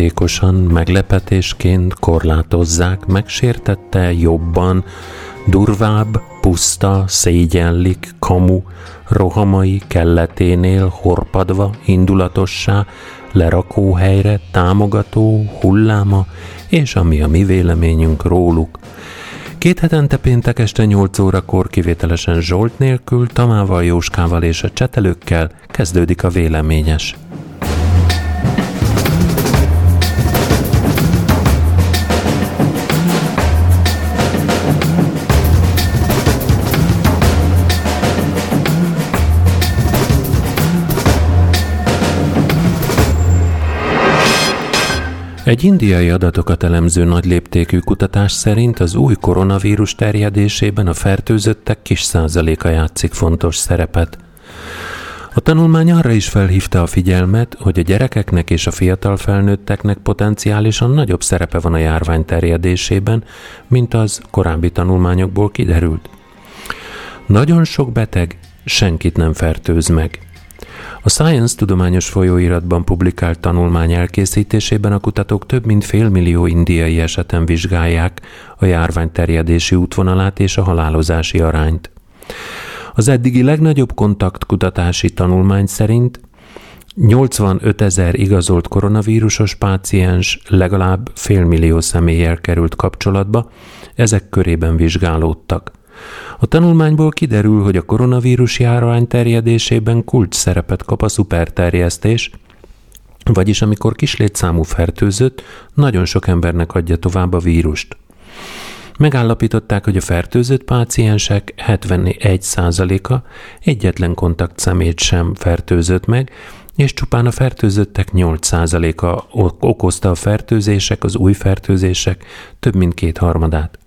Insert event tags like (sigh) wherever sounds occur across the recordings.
nyomatékosan, meglepetésként korlátozzák, megsértette jobban, durvább, puszta, szégyenlik, kamu, rohamai kelleténél horpadva, indulatossá, lerakóhelyre, támogató, hulláma, és ami a mi véleményünk róluk. Két hetente péntek este 8 órakor kivételesen Zsolt nélkül, Tamával, Jóskával és a csetelőkkel kezdődik a véleményes. Egy indiai adatokat elemző nagyléptékű kutatás szerint az új koronavírus terjedésében a fertőzöttek kis százaléka játszik fontos szerepet. A tanulmány arra is felhívta a figyelmet, hogy a gyerekeknek és a fiatal felnőtteknek potenciálisan nagyobb szerepe van a járvány terjedésében, mint az korábbi tanulmányokból kiderült. Nagyon sok beteg senkit nem fertőz meg. A Science tudományos folyóiratban publikált tanulmány elkészítésében a kutatók több mint félmillió indiai eseten vizsgálják a járvány terjedési útvonalát és a halálozási arányt. Az eddigi legnagyobb kontaktkutatási tanulmány szerint 85 ezer igazolt koronavírusos páciens legalább félmillió személlyel került kapcsolatba, ezek körében vizsgálódtak. A tanulmányból kiderül, hogy a koronavírus járvány terjedésében kulcs szerepet kap a szuperterjesztés, vagyis amikor kislétszámú fertőzött, nagyon sok embernek adja tovább a vírust. Megállapították, hogy a fertőzött páciensek 71%-a egyetlen kontaktszemét sem fertőzött meg, és csupán a fertőzöttek 8%-a okozta a fertőzések, az új fertőzések több mint kétharmadát.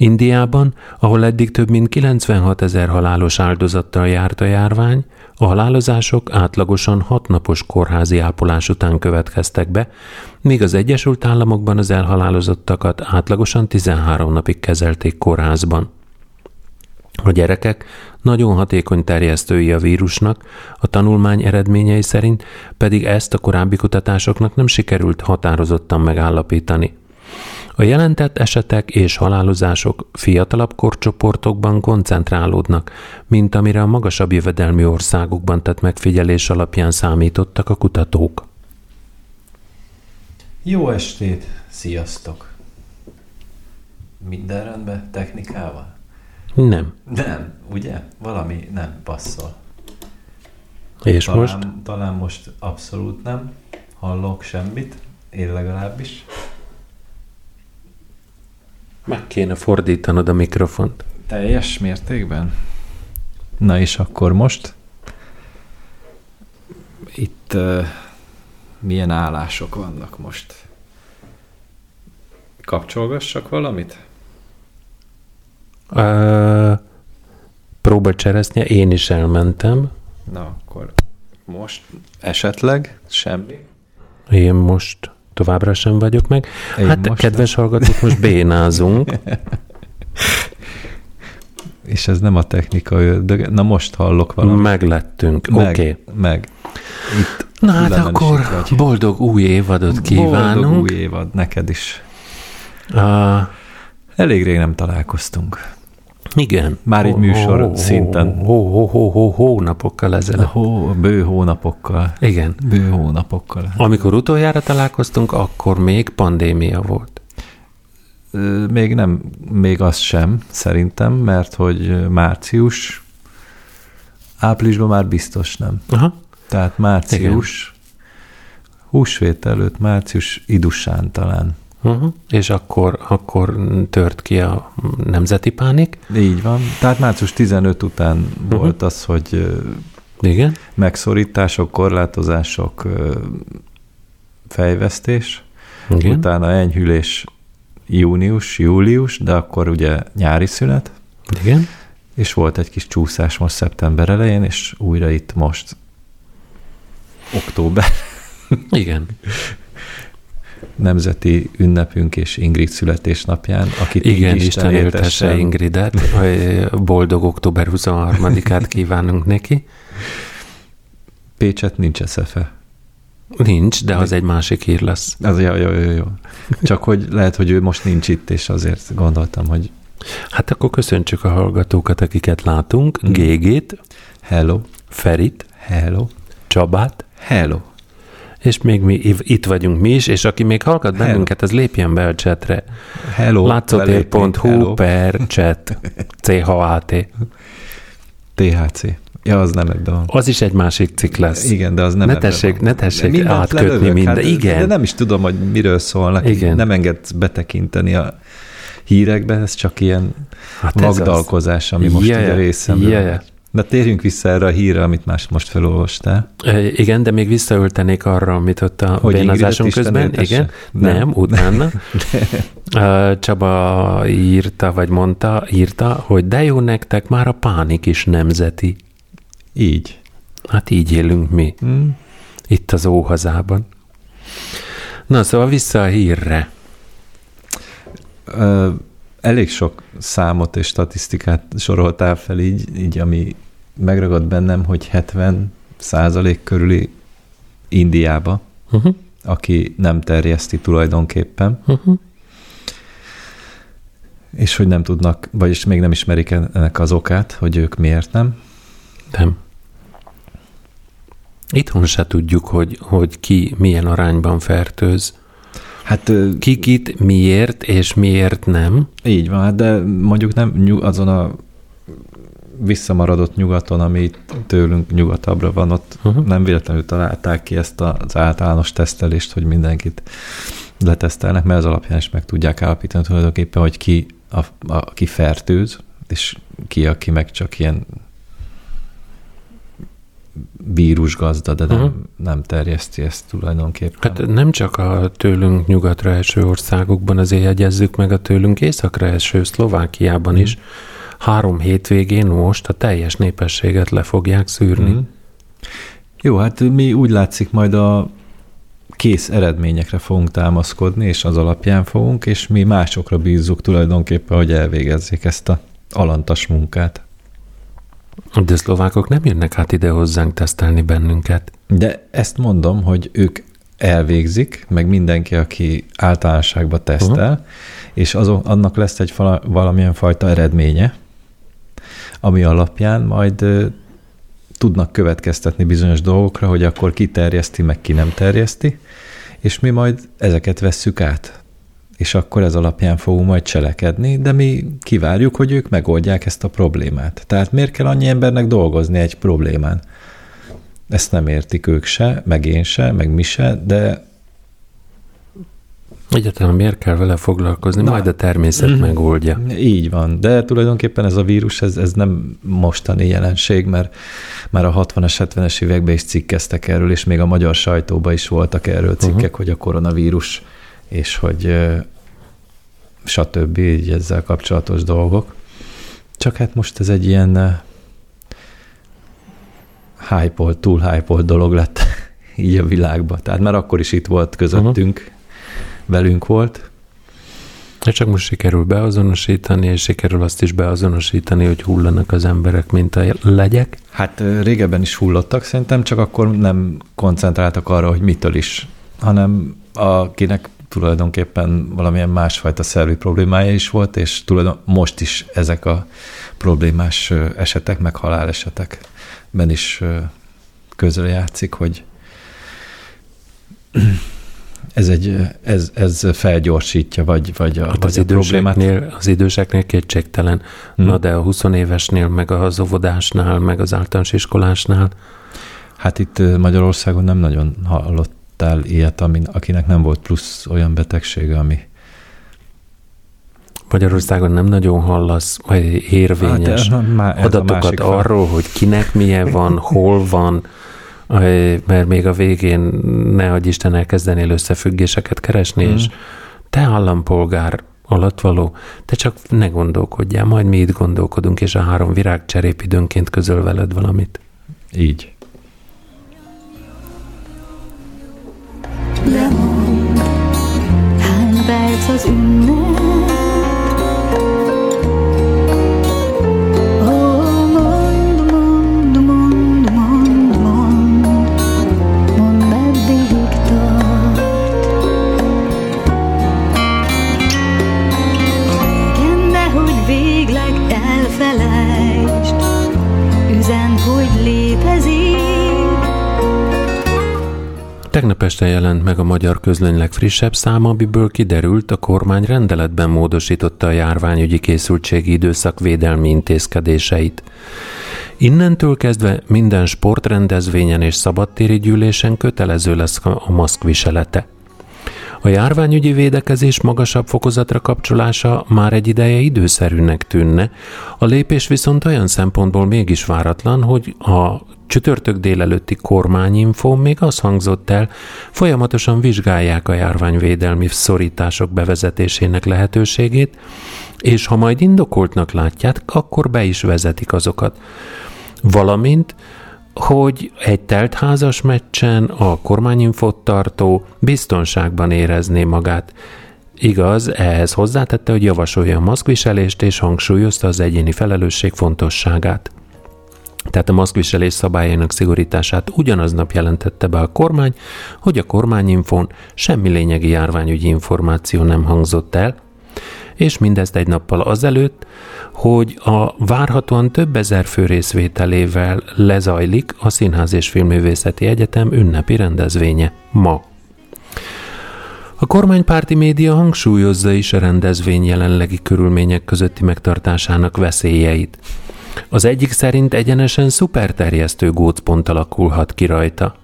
Indiában, ahol eddig több mint 96 ezer halálos áldozattal járt a járvány, a halálozások átlagosan hat napos kórházi ápolás után következtek be, míg az Egyesült Államokban az elhalálozottakat átlagosan 13 napig kezelték kórházban. A gyerekek nagyon hatékony terjesztői a vírusnak, a tanulmány eredményei szerint pedig ezt a korábbi kutatásoknak nem sikerült határozottan megállapítani. A jelentett esetek és halálozások fiatalabb korcsoportokban koncentrálódnak, mint amire a magasabb jövedelmi országokban tett megfigyelés alapján számítottak a kutatók. Jó estét, sziasztok! Minden rendben technikával? Nem. Nem, ugye? Valami nem passzol. És talán, most? Talán most abszolút nem hallok semmit, én legalábbis. Kéne fordítanod a mikrofont. Teljes mértékben? Na és akkor most? Itt uh, milyen állások vannak most? Kapcsolgassak valamit? Uh, próba cseresznye, én is elmentem. Na akkor most esetleg semmi? Én most továbbra sem vagyok meg. Én hát, most kedves nem. hallgatók, most bénázunk. (laughs) És ez nem a technika, de na most hallok valamit. Meglettünk, oké. Okay. Meg. Itt na hát akkor boldog új évadot kívánunk. Boldog új évad neked is. Uh, Elég rég nem találkoztunk. Igen. Már egy műsor oh, szinten. Hó, hó, hó, hó, hónapokkal ezelőtt. Hó, bő hónapokkal. Igen. Bő hónapokkal. Amikor utoljára találkoztunk, akkor még pandémia volt. Még nem, még az sem, szerintem, mert hogy március, áprilisban már biztos nem. Aha. Tehát március, Igen. húsvét előtt, március idusán talán. Uh-huh. És akkor, akkor tört ki a nemzeti pánik. Így van. Tehát március 15 után uh-huh. volt az, hogy Igen? megszorítások, korlátozások, fejvesztés, Igen. utána enyhülés június, július, de akkor ugye nyári szünet. Igen. És volt egy kis csúszás most szeptember elején, és újra itt most október. Igen (laughs) nemzeti ünnepünk és Ingrid születésnapján, akit Igen, Isten éltesse Ingridet, boldog október 23-át kívánunk neki. Pécset nincs eszefe. Nincs, de az egy másik hír lesz. Az jó, jó, jó, jó. Csak hogy lehet, hogy ő most nincs itt, és azért gondoltam, hogy... Hát akkor köszöntsük a hallgatókat, akiket látunk. Hmm. Gégét, Hello, Ferit, hello, Csabát, hello. És még mi itt vagyunk mi is, és aki még hallgat Hello. bennünket, az lépjen be a chatre. Hello. Látszótér.hu per chat. (laughs) CHAT. THC. Ja, az nem ebben. Az is egy másik cikk lesz. Igen, de az nem Ne tessék- van. ne tessék Mindent átkötni lelövök, minden- Hát, igen. De nem is tudom, hogy miről szólnak. Igen. Nem engedsz betekinteni a hírekbe, ez csak ilyen Hát vagdalkozás, ami most Jaja, ugye részemről. jaja. De térjünk vissza erre a hírre, amit más most felolvastál. E, Igen, de még visszaültenék arra, amit ott a Hogy Ingridet közben. Isten Igen, nem, Nem. utána. (laughs) Ö, Csaba írta, vagy mondta, írta, hogy de jó nektek már a pánik is nemzeti. Így. Hát így élünk mi, Hm? itt az óhazában. Na, szóval vissza a hírre. Ö, elég sok számot és statisztikát soroltál fel így, így ami megragad bennem, hogy 70 százalék körüli Indiába, Uh-huh, aki nem terjeszti tulajdonképpen, uh-huh. és hogy nem tudnak, vagyis még nem ismerik ennek az okát, hogy ők miért nem. Nem. Itthon se tudjuk, hogy, hogy ki milyen arányban fertőz. Hát ö, Kikit miért és miért nem. így van, hát de mondjuk nem azon a visszamaradott nyugaton, ami tőlünk nyugatabbra van, ott Uh-huh. nem véletlenül találták ki ezt az általános tesztelést, hogy mindenkit letesztelnek, mert az alapján is meg tudják állapítani tulajdonképpen, hogy ki, a, a, aki fertőz, és ki, aki meg csak ilyen vírusgazda, de nem, uh-huh. nem terjeszti ezt tulajdonképpen. Hát nem csak a tőlünk nyugatra eső országokban, azért jegyezzük meg a tőlünk északra eső Szlovákiában is. Három hétvégén most a teljes népességet le fogják szűrni. Mhm. Jó, hát mi úgy látszik majd a kész eredményekre fogunk támaszkodni, és az alapján fogunk, és mi másokra bízzuk tulajdonképpen, hogy elvégezzék ezt a alantas munkát. De szlovákok nem jönnek hát ide hozzánk tesztelni bennünket. De ezt mondom, hogy ők elvégzik, meg mindenki, aki általánosságban tesztel, uh-huh. és azon, annak lesz egy fala, valamilyen fajta eredménye, ami alapján majd ö, tudnak következtetni bizonyos dolgokra, hogy akkor ki terjeszti, meg ki nem terjeszti, és mi majd ezeket vesszük át. És akkor ez alapján fogunk majd cselekedni, de mi kivárjuk, hogy ők megoldják ezt a problémát. Tehát miért kell annyi embernek dolgozni egy problémán? Ezt nem értik ők se, meg én se, meg mi se, de Egyáltalán miért kell vele foglalkozni? Na. Majd a természet Mhm. megoldja. így van. De tulajdonképpen ez a vírus, ez, ez nem mostani jelenség, mert már a 60-as, 70-es években is cikkeztek erről, és még a magyar sajtóban is voltak erről cikkek, uh-huh. hogy a koronavírus, és hogy stb. így ezzel kapcsolatos dolgok. Csak hát most ez egy ilyen hype túl hype dolog lett (laughs) így a világban. Tehát már akkor is itt volt közöttünk, uh-huh. velünk volt, És csak most sikerül beazonosítani, és sikerül azt is beazonosítani, hogy hullanak az emberek, mint a legyek. Hát régebben is hullottak, szerintem csak akkor nem koncentráltak arra, hogy mitől is, hanem akinek tulajdonképpen valamilyen másfajta szervi problémája is volt, és tulajdon most is ezek a problémás esetek, meg halálesetekben is közre játszik, hogy (clears throat) ez, egy, ez, ez felgyorsítja, vagy, vagy a, Hát vagy az a problémát. az időseknél kétségtelen. Hmm. Na de a 20 évesnél, meg az óvodásnál, meg az általános iskolásnál, Hát itt Magyarországon nem nagyon hallottál ilyet, amin, akinek nem volt plusz olyan betegsége, ami... Magyarországon nem nagyon hallasz vagy érvényes Hát, má- a adatokat másik fel. arról, hogy kinek milyen van, hol van, eh, mert még a végén ne adj Isten elkezdenél összefüggéseket keresni, Mhm. és te állampolgár alatt való, te csak ne gondolkodjál, majd mi itt gondolkodunk, és a három virágcserép időnként közöl veled valamit. Így. Lemond, hány perc az ünnep? Tegnap este jelent meg a magyar közlöny legfrissebb száma, amiből kiderült, a kormány rendeletben módosította a járványügyi készültségi időszak védelmi intézkedéseit. Innentől kezdve minden sportrendezvényen és szabadtéri gyűlésen kötelező lesz a maszk viselete. A járványügyi védekezés magasabb fokozatra kapcsolása már egy ideje időszerűnek tűnne, a lépés viszont olyan szempontból mégis váratlan, hogy a csütörtök délelőtti kormányinfó még az hangzott el, folyamatosan vizsgálják a járványvédelmi szorítások bevezetésének lehetőségét, és ha majd indokoltnak látják, akkor be is vezetik azokat. Valamint hogy egy teltházas meccsen a kormányinfot tartó biztonságban érezné magát. Igaz, ehhez hozzátette, hogy javasolja a maszkviselést és hangsúlyozta az egyéni felelősség fontosságát. Tehát a maszkviselés szabályainak szigorítását ugyanaznap jelentette be a kormány, hogy a kormányinfón semmi lényegi járványügyi információ nem hangzott el, és mindezt egy nappal azelőtt, hogy a várhatóan több ezer fő részvételével lezajlik a Színház és Filmművészeti Egyetem ünnepi rendezvénye ma. A kormánypárti média hangsúlyozza is a rendezvény jelenlegi körülmények közötti megtartásának veszélyeit. Az egyik szerint egyenesen szuperterjesztő gócpont alakulhat ki rajta.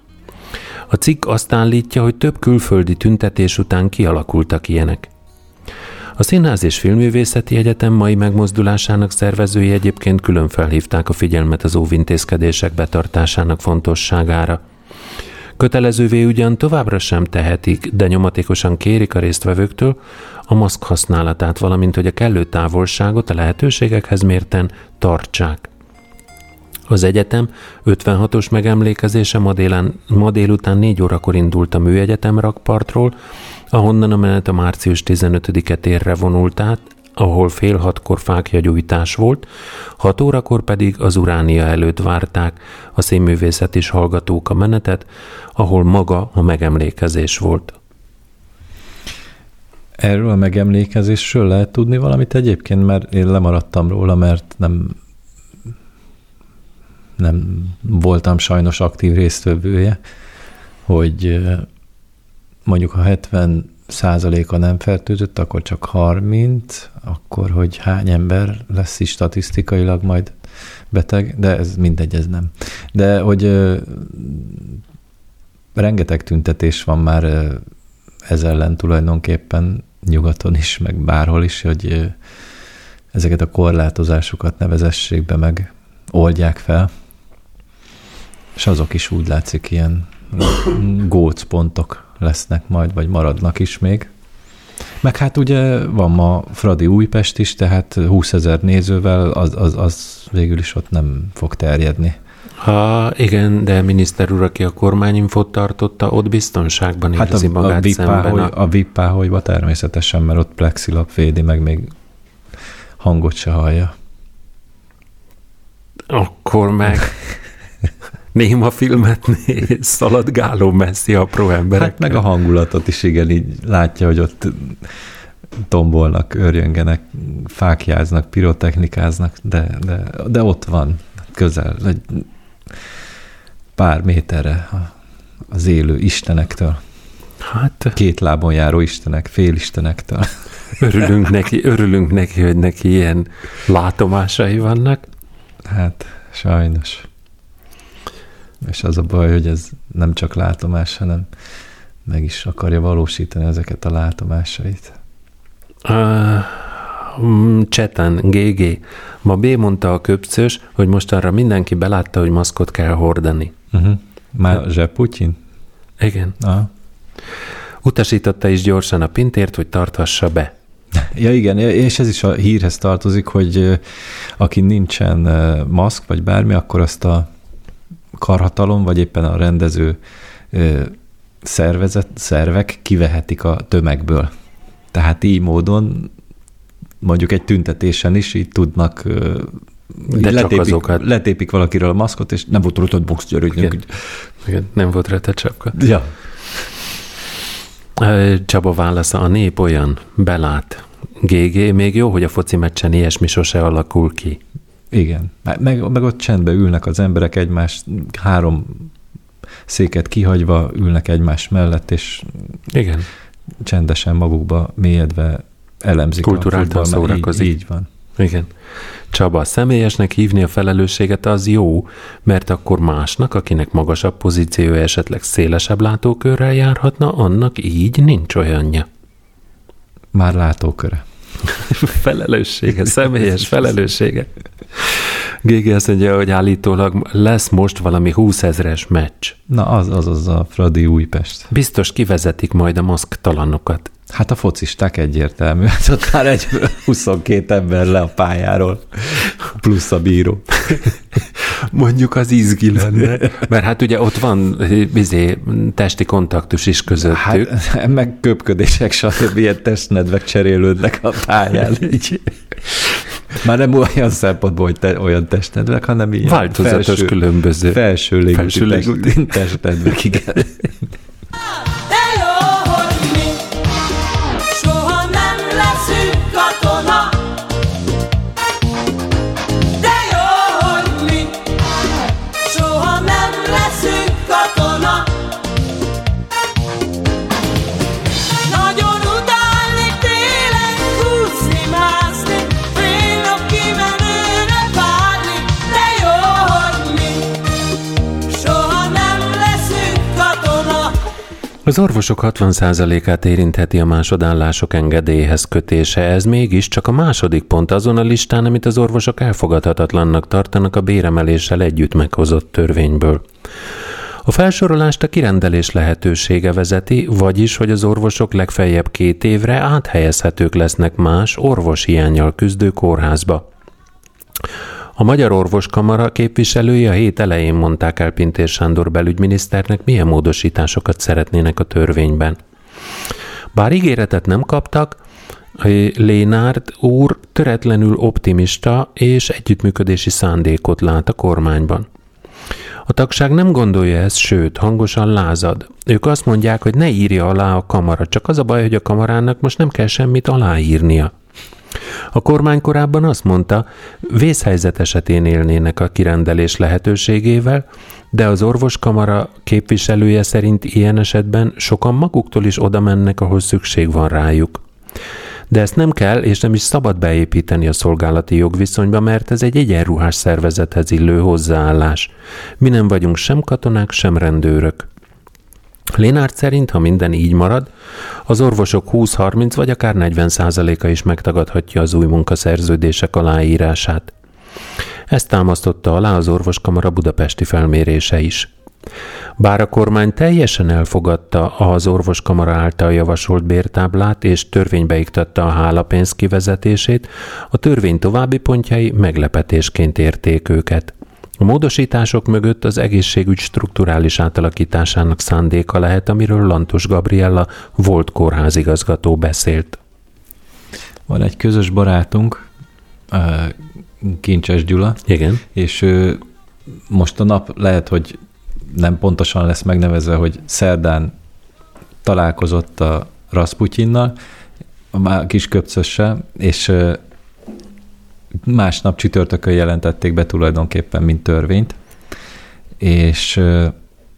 A cikk azt állítja, hogy több külföldi tüntetés után kialakultak ilyenek. A Színház és Filművészeti Egyetem mai megmozdulásának szervezői egyébként külön felhívták a figyelmet az óvintézkedések betartásának fontosságára. Kötelezővé ugyan továbbra sem tehetik, de nyomatékosan kérik a résztvevőktől a maszk használatát, valamint hogy a kellő távolságot a lehetőségekhez mérten tartsák. Az egyetem 56-os megemlékezése ma, délán, ma délután 4 órakor indult a műegyetem rakpartról, ahonnan a menet a március 15-e térre vonult át, ahol fél hatkor fákjagyújtás volt, hat órakor pedig az Uránia előtt várták a színművészet is hallgatók a menetet, ahol maga a megemlékezés volt. Erről a megemlékezésről lehet tudni valamit egyébként, mert én lemaradtam róla, mert nem nem voltam sajnos aktív résztvevője, hogy mondjuk ha 70 százaléka nem fertőzött, akkor csak 30, akkor hogy hány ember lesz is statisztikailag majd beteg, de ez mindegy, ez nem. De hogy ö, rengeteg tüntetés van már ö, ez ellen tulajdonképpen nyugaton is, meg bárhol is, hogy ö, ezeket a korlátozásokat nevezessék be, meg oldják fel. És azok is úgy látszik ilyen gócpontok lesznek majd, vagy maradnak is még. Meg hát ugye van ma Fradi Újpest is, tehát 20 ezer nézővel az, az, az végül is ott nem fog terjedni. Ha igen, de miniszter úr, aki a kormányinfot tartotta, ott biztonságban hát érzi a, magát a szemben. A... a VIP páholyba természetesen, mert ott plexilap védi, meg még hangot se hallja. Akkor meg (laughs) néma filmet néz, szaladgáló messzi apró emberek. Hát meg a hangulatot is, igen, így látja, hogy ott tombolnak, örjöngenek, fákjáznak, pirotechnikáznak, de, de, de ott van, közel, egy pár méterre az élő istenektől. Hát... Két lábon járó istenek, félistenektől. Örülünk neki, örülünk neki, hogy neki ilyen látomásai vannak. Hát, sajnos. És az a baj, hogy ez nem csak látomás, hanem meg is akarja valósítani ezeket a látomásait. Uh, Cseten, GG. Ma B mondta a köpcös, hogy most arra mindenki belátta, hogy maszkot kell hordani. Uh-huh. Már Zseb Putyin? Igen. Aha. Utasította is gyorsan a pintért, hogy tarthassa be. (laughs) Ja igen, és ez is a hírhez tartozik, hogy aki nincsen maszk, vagy bármi, akkor azt a karhatalom, vagy éppen a rendező szervezet, szervek kivehetik a tömegből. Tehát így módon mondjuk egy tüntetésen is így tudnak de letépik, azokat. letépik valakiről a maszkot, és nem volt rúgtott box. Igen, nem volt rá csapka. Ja. Csaba válasza, a nép olyan, belát. GG, még jó, hogy a foci meccsen ilyesmi sose alakul ki. Igen. Meg, meg ott csendben ülnek az emberek egymás három széket kihagyva ülnek egymás mellett, és Igen. csendesen magukba mélyedve elemzik Kulturáltan szórakozik. Így, így van. Igen. Csaba, személyesnek hívni a felelősséget az jó, mert akkor másnak, akinek magasabb pozíciója esetleg szélesebb látókörrel járhatna, annak így nincs olyanja. Már látóköre. (laughs) Felelőssége, személyes felelőssége. Gégi azt mondja, hogy állítólag lesz most valami 20 ezres meccs. Na, az az, az a Fradi Újpest. Biztos kivezetik majd a maszktalanokat. Hát a focisták egyértelmű. (laughs) Hát ott már egy 22 ember le a pályáról, plusz a bíró. (laughs) Mondjuk az izgi lenne. Mert hát ugye ott van bizé, testi kontaktus is közöttük. Hát meg köpködések, stb. ilyen testnedvek cserélődnek a pályán. Így. Már nem olyan szempontból, hogy te, olyan testnedvek, hanem ilyen Változatos, felső, különböző. felső test- testnedvek, igen. (laughs) De jó, Az orvosok 60%-át érintheti a másodállások engedélyhez kötése, ez mégiscsak a második pont azon a listán, amit az orvosok elfogadhatatlannak tartanak a béremeléssel együtt meghozott törvényből. A felsorolást a kirendelés lehetősége vezeti, vagyis, hogy az orvosok legfeljebb két évre áthelyezhetők lesznek más orvoshiányjal küzdő kórházba. A Magyar Orvoskamara képviselői a hét elején mondták el Pintér Sándor belügyminiszternek, milyen módosításokat szeretnének a törvényben. Bár ígéretet nem kaptak, Lénárd úr töretlenül optimista és együttműködési szándékot lát a kormányban. A tagság nem gondolja ezt, sőt, hangosan lázad. Ők azt mondják, hogy ne írja alá a kamara, csak az a baj, hogy a kamarának most nem kell semmit aláírnia. A kormány korábban azt mondta, vészhelyzet esetén élnének a kirendelés lehetőségével, de az orvoskamara képviselője szerint ilyen esetben sokan maguktól is oda mennek, ahol szükség van rájuk. De ezt nem kell és nem is szabad beépíteni a szolgálati jogviszonyba, mert ez egy egyenruhás szervezethez illő hozzáállás. Mi nem vagyunk sem katonák, sem rendőrök. Lénárt szerint, ha minden így marad, az orvosok 20-30 vagy akár 40 százaléka is megtagadhatja az új munkaszerződések aláírását. Ezt támasztotta alá az orvoskamara budapesti felmérése is. Bár a kormány teljesen elfogadta az orvoskamara által javasolt bértáblát és törvénybe iktatta a hálapénz kivezetését, a törvény további pontjai meglepetésként érték őket. A módosítások mögött az egészségügy strukturális átalakításának szándéka lehet, amiről Lantos Gabriella volt kórházigazgató beszélt. Van egy közös barátunk, Kincses Gyula, Igen. és ő most a nap lehet, hogy nem pontosan lesz megnevezve, hogy szerdán találkozott a Rasputyinnal, a kis köpcössel, és másnap csütörtökön jelentették be tulajdonképpen, mint törvényt, és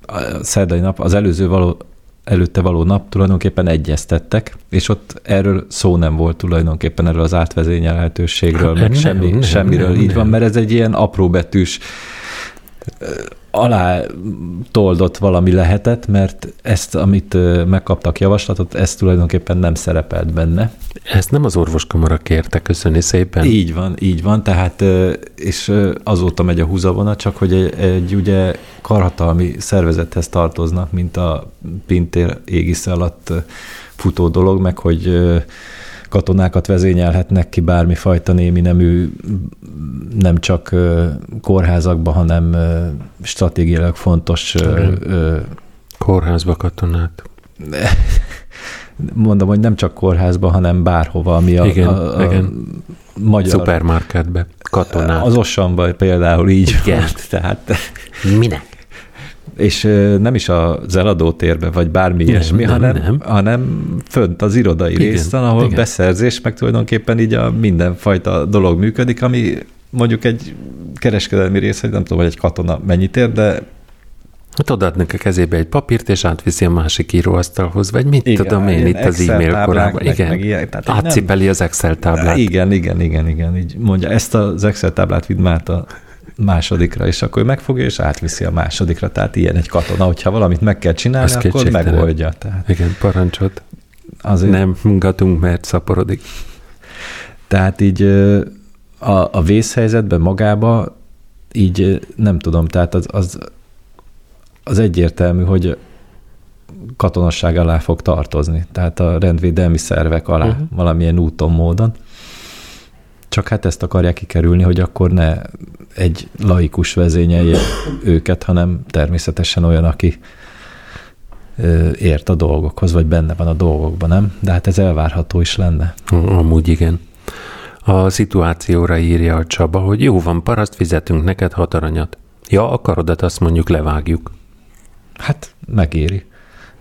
a szerdai nap, az előző való, előtte való nap tulajdonképpen egyeztettek, és ott erről szó nem volt tulajdonképpen erről az átvezényelhetőségről, Hát meg nem, semmi, nem, semmiről nem, így van, nem. mert ez egy ilyen apróbetűs ö, alá toldott valami lehetett, mert ezt, amit megkaptak javaslatot, ez tulajdonképpen nem szerepelt benne. Ezt nem az orvoskamara kérte, köszöni szépen. Így van, így van, tehát és azóta megy a húzavona, csak hogy egy, egy ugye karhatalmi szervezethez tartoznak, mint a Pintér égisze alatt futó dolog, meg hogy katonákat vezényelhetnek ki bármifajta némi nemű, nem csak kórházakba, hanem stratégiailag fontos Kórházba katonát. (laughs) mondom, hogy nem csak kórházba, hanem bárhova, ami a, Igen, a, a igen. magyar... Szupermarketbe. Katonát. Az Ossanban például így Igen. volt, tehát, Minek? És nem is az eladótérben, vagy bármi Nem, ilyesmi, nem, hanem, nem. hanem fönt az irodai Igen, részen, ahol igen. beszerzés, meg tulajdonképpen így a mindenfajta dolog működik, ami mondjuk egy kereskedelmi rész, hogy nem tudom, hogy egy katona mennyit ér, de Hát odaadnak a kezébe egy papírt, és átviszi a másik íróasztalhoz, vagy mit Igen, tudom én itt az Excel e-mail táblák, korában. meg- Igen, meg ilyen, tehát így nem- átcipeli az Excel táblát. Igen, igen, igen, igen. Így mondja, ezt az Excel táblát vidd már a másodikra, és akkor ő megfogja, és átviszi a másodikra. Tehát ilyen egy katona, hogyha valamit meg kell csinálni, Az akkor megoldja. Tehát Igen, parancsot. azért, Nem mungatunk, mert szaporodik. Tehát így a, a vészhelyzetben magába így nem tudom, tehát az, az, az egyértelmű, hogy katonasság alá fog tartozni, tehát a rendvédelmi szervek alá, uh-huh. valamilyen úton, módon. Csak hát ezt akarják kikerülni, hogy akkor ne egy laikus vezényelje őket, hanem természetesen olyan, aki ért a dolgokhoz, vagy benne van a dolgokban, nem? De hát ez elvárható is lenne. Amúgy igen. A szituációra írja a Csaba, hogy jó van, paraszt, fizetünk neked hat aranyat. Ja, a karodat azt mondjuk levágjuk. Hát megéri.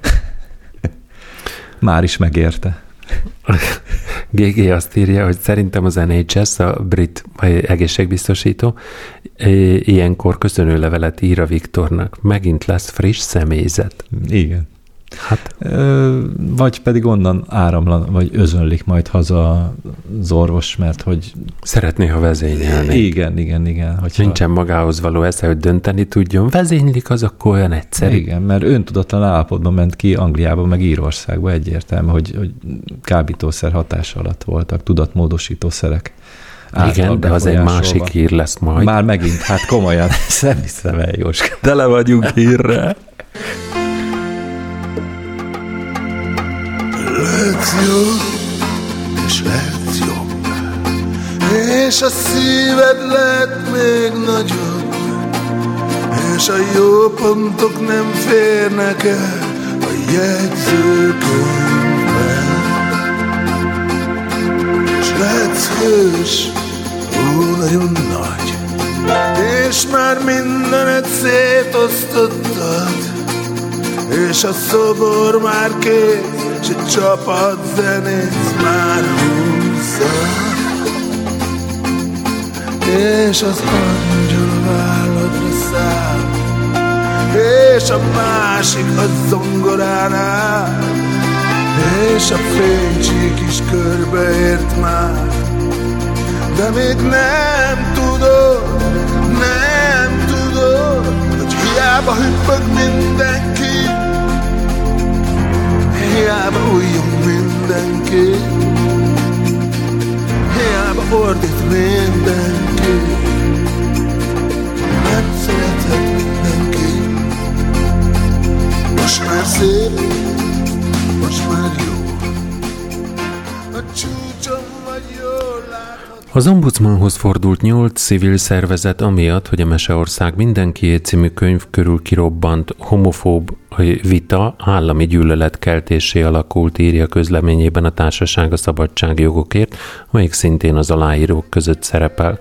(laughs) Már is megérte. (laughs) GG azt írja, hogy szerintem az NHS, a brit egészségbiztosító, ilyenkor köszönő levelet ír a Viktornak. Megint lesz friss személyzet. Igen. Hát vagy pedig onnan áramlan, vagy özönlik majd haza az orvos, mert hogy szeretné, ha vezényelni. igen, igen, igen. Hogyha, Nincsen magához való esze, hogy dönteni tudjon. Vezénylik, az akkor olyan egyszerű. Igen, mert öntudatlan állapotban ment ki Angliába, meg Írországba egyértelmű, hogy, hogy kábítószer hatása alatt voltak, tudatmódosítószerek. által Igen, de az egy másik hír lesz majd. Már megint, hát komolyan, nem hiszem el, Jóska. Tele vagyunk hírre. Jó, és lehetsz jobb, és a szíved lehet még nagyobb, és a jó pontok nem férnek el a jegyzőkönyvben. És lehetsz hős, ó, nagyon nagy, és már mindenet szétosztottad, és a szobor már kész, és egy csapat zenész már húzza. És az angyal válladra száll, és a másik a zongoránál, és a fénycsík is körbeért már. De még nem tudod, nem tudod, hogy hiába hüppög mindenki, hiába újjon mindenki, hiába ordít mindenki, nem szerethet mindenki. Most már szép, most már jó, Az ombudsmanhoz fordult nyolc civil szervezet amiatt, hogy a Meseország mindenkié című könyv körül kirobbant homofób vita állami gyűlöletkeltésé alakult, írja közleményében a Társaság a Szabadságjogokért, amelyik szintén az aláírók között szerepel.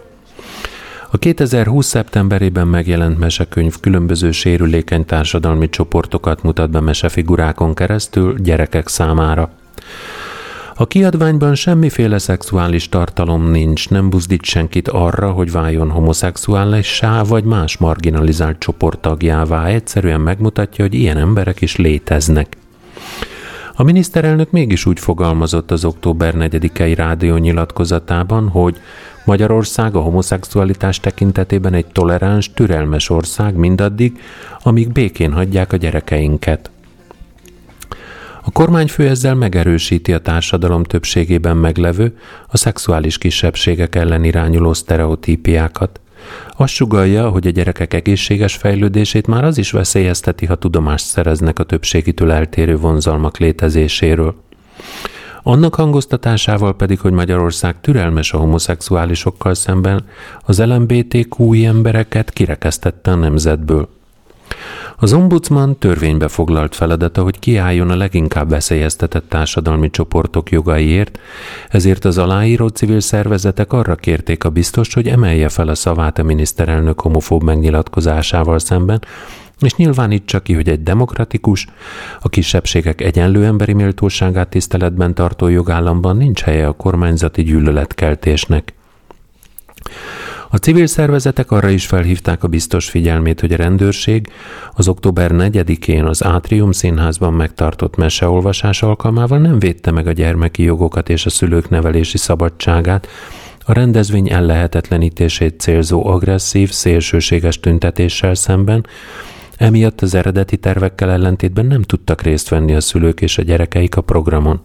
A 2020. szeptemberében megjelent mesekönyv különböző sérülékeny társadalmi csoportokat mutat be mesefigurákon keresztül gyerekek számára. A kiadványban semmiféle szexuális tartalom nincs, nem buzdít senkit arra, hogy váljon homoszexuálissá vagy más marginalizált csoport tagjává, egyszerűen megmutatja, hogy ilyen emberek is léteznek. A miniszterelnök mégis úgy fogalmazott az október 4-i rádió nyilatkozatában, hogy Magyarország a homoszexualitás tekintetében egy toleráns, türelmes ország mindaddig, amíg békén hagyják a gyerekeinket. A kormányfő ezzel megerősíti a társadalom többségében meglevő, a szexuális kisebbségek ellen irányuló sztereotípiákat. Azt sugalja, hogy a gyerekek egészséges fejlődését már az is veszélyezteti, ha tudomást szereznek a többségitől eltérő vonzalmak létezéséről. Annak hangoztatásával pedig, hogy Magyarország türelmes a homoszexuálisokkal szemben, az LMBTQ embereket kirekesztette a nemzetből. Az ombudsman törvénybe foglalt feladata, hogy kiálljon a leginkább veszélyeztetett társadalmi csoportok jogaiért, ezért az aláíró civil szervezetek arra kérték a biztos, hogy emelje fel a szavát a miniszterelnök homofób megnyilatkozásával szemben, és nyilvánítsa ki, hogy egy demokratikus, a kisebbségek egyenlő emberi méltóságát tiszteletben tartó jogállamban nincs helye a kormányzati gyűlöletkeltésnek. A civil szervezetek arra is felhívták a biztos figyelmét, hogy a rendőrség az október 4-én az Átrium Színházban megtartott meseolvasás alkalmával nem védte meg a gyermeki jogokat és a szülők nevelési szabadságát, a rendezvény ellehetetlenítését célzó agresszív, szélsőséges tüntetéssel szemben, emiatt az eredeti tervekkel ellentétben nem tudtak részt venni a szülők és a gyerekeik a programon.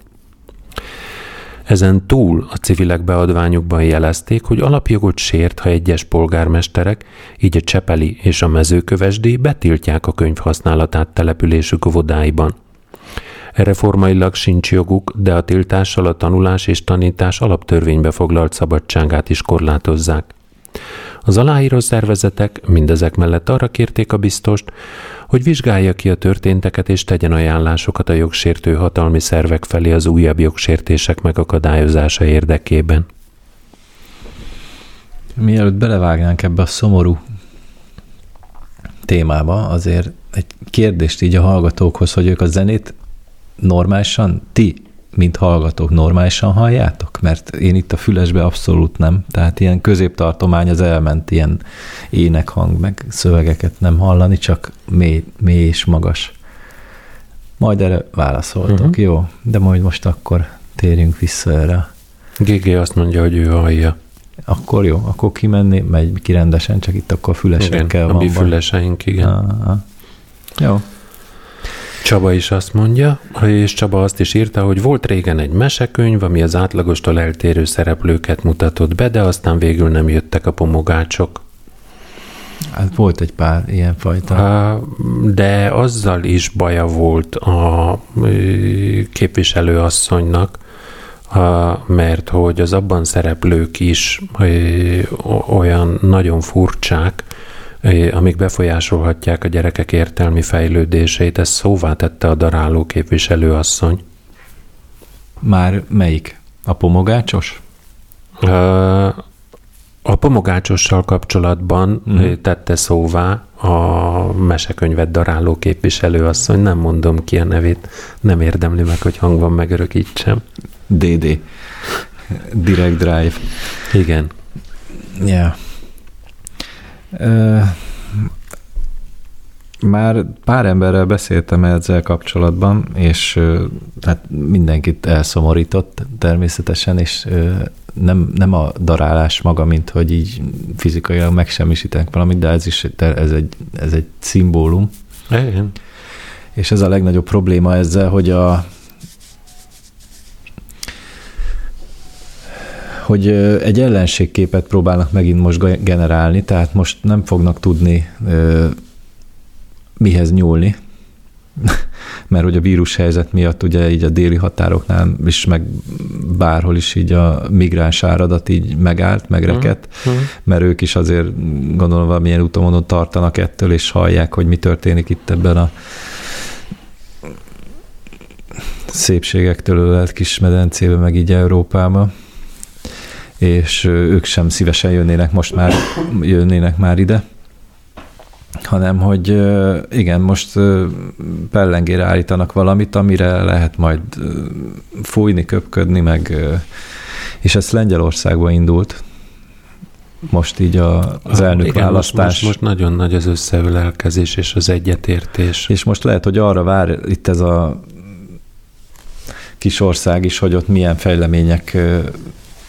Ezen túl a civilek beadványukban jelezték, hogy alapjogot sért, ha egyes polgármesterek, így a Csepeli és a mezőkövesdi betiltják a könyv használatát településük óvodáiban. Erre formailag sincs joguk, de a tiltással a tanulás és tanítás alaptörvénybe foglalt szabadságát is korlátozzák. Az aláíró szervezetek mindezek mellett arra kérték a biztost, hogy vizsgálja ki a történteket és tegyen ajánlásokat a jogsértő hatalmi szervek felé az újabb jogsértések megakadályozása érdekében. Mielőtt belevágnánk ebbe a szomorú témába, azért egy kérdést így a hallgatókhoz, hogy ők a zenét normálisan, ti, mint hallgatók, normálisan halljátok? Mert én itt a fülesbe abszolút nem. Tehát ilyen középtartomány az elment, ilyen énekhang, meg szövegeket nem hallani, csak mély, mély és magas. Majd erre válaszoltok, uh-huh. jó? De majd most akkor térjünk vissza erre. GG azt mondja, hogy ő hallja. Akkor jó, akkor kimenni, megy ki rendesen, csak itt akkor fülesekkel Igen, a van. mi baj. füleseink, igen. Aha. Jó. Csaba is azt mondja, és Csaba azt is írta, hogy volt régen egy mesekönyv, ami az átlagostól eltérő szereplőket mutatott be, de aztán végül nem jöttek a pomogácsok. Hát volt egy pár ilyen fajta. De azzal is baja volt a ö, képviselőasszonynak, a- mert hogy az abban szereplők is olyan nagyon furcsák, amik befolyásolhatják a gyerekek értelmi fejlődését, ezt szóvá tette a daráló képviselőasszony. Már melyik? A pomogácsos? Ö, A pomogácsossal kapcsolatban mm. tette szóvá a mesekönyvet daráló képviselőasszony, nem mondom ki a nevét, nem érdemli meg, hogy hangban megörökítsem. DD. Direct Drive. Igen. Yeah. Már pár emberrel beszéltem ezzel kapcsolatban, és hát mindenkit elszomorított természetesen, és nem, nem a darálás maga, mint hogy így fizikailag megsemmisítenek valamit, de ez is ez egy, ez egy szimbólum. Igen. És ez a legnagyobb probléma ezzel, hogy a hogy egy ellenségképet próbálnak megint most ge- generálni, tehát most nem fognak tudni mihez nyúlni, (laughs) mert hogy a vírushelyzet miatt ugye így a déli határoknál is, meg bárhol is így a migráns áradat így megállt, megrekedt, Mhm. mert ők is azért gondolom valamilyen úton tartanak ettől, és hallják, hogy mi történik itt ebben a szépségektől ölelt kis medencébe, meg így Európába. És ők sem szívesen jönnének most már, jönnének már ide, hanem hogy igen, most pellengére állítanak valamit, amire lehet majd fújni, köpködni, meg és ez Lengyelországban indult. Most így a, az Ah, elnök igen, választás. Most, most, most nagyon nagy az összeölelkezés és az egyetértés. És most lehet, hogy arra vár itt ez a kis ország is, hogy ott milyen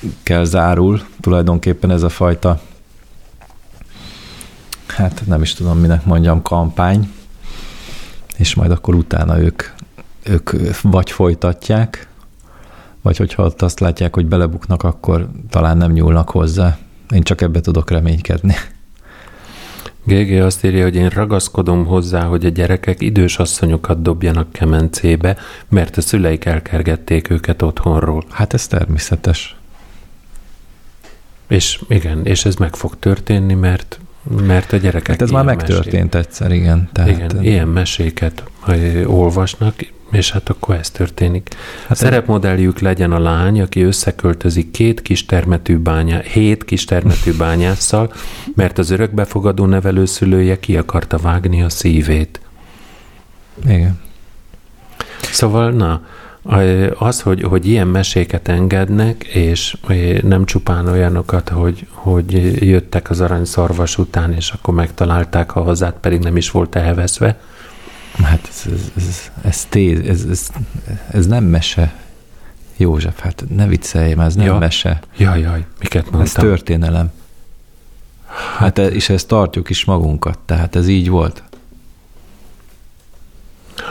fejleményekkel zárul tulajdonképpen ez a fajta hát nem is tudom, minek mondjam, kampány, és majd akkor utána ők, ők vagy folytatják, vagy hogyha ott azt látják, hogy belebuknak, akkor talán nem nyúlnak hozzá. Én csak ebbe tudok reménykedni. GG azt írja, hogy én ragaszkodom hozzá, hogy a gyerekek idős asszonyokat dobjanak kemencébe, mert a szüleik elkergették őket otthonról. Hát ez természetes. És igen, és ez meg fog történni, mert, mert a gyerekek Hát ez már megtörtént egyszer, igen. Tehát, Igen, ilyen meséket olvasnak, és hát akkor ez történik. Hát Szerepmodelljük legyen a lány, aki összeköltözik két kistermetű bányá, hét kistermetű bányásszal, mert az örökbefogadó nevelőszülője ki akarta vágni a szívét. Igen. Szóval, na, Az, hogy, hogy ilyen meséket engednek, és nem csupán olyanokat, hogy, hogy jöttek az aranyszarvas után, és akkor megtalálták a hazát, pedig nem is volt elveszve. Hát ez, ez, ez, ez, téz, ez, ez, ez nem mese. József, hát ne viccelj, ez nem Ja. mese. Jaj, jaj, miket mondtam? Ez történelem. Hát, e- és ezt tartjuk is magunkat, tehát ez így volt.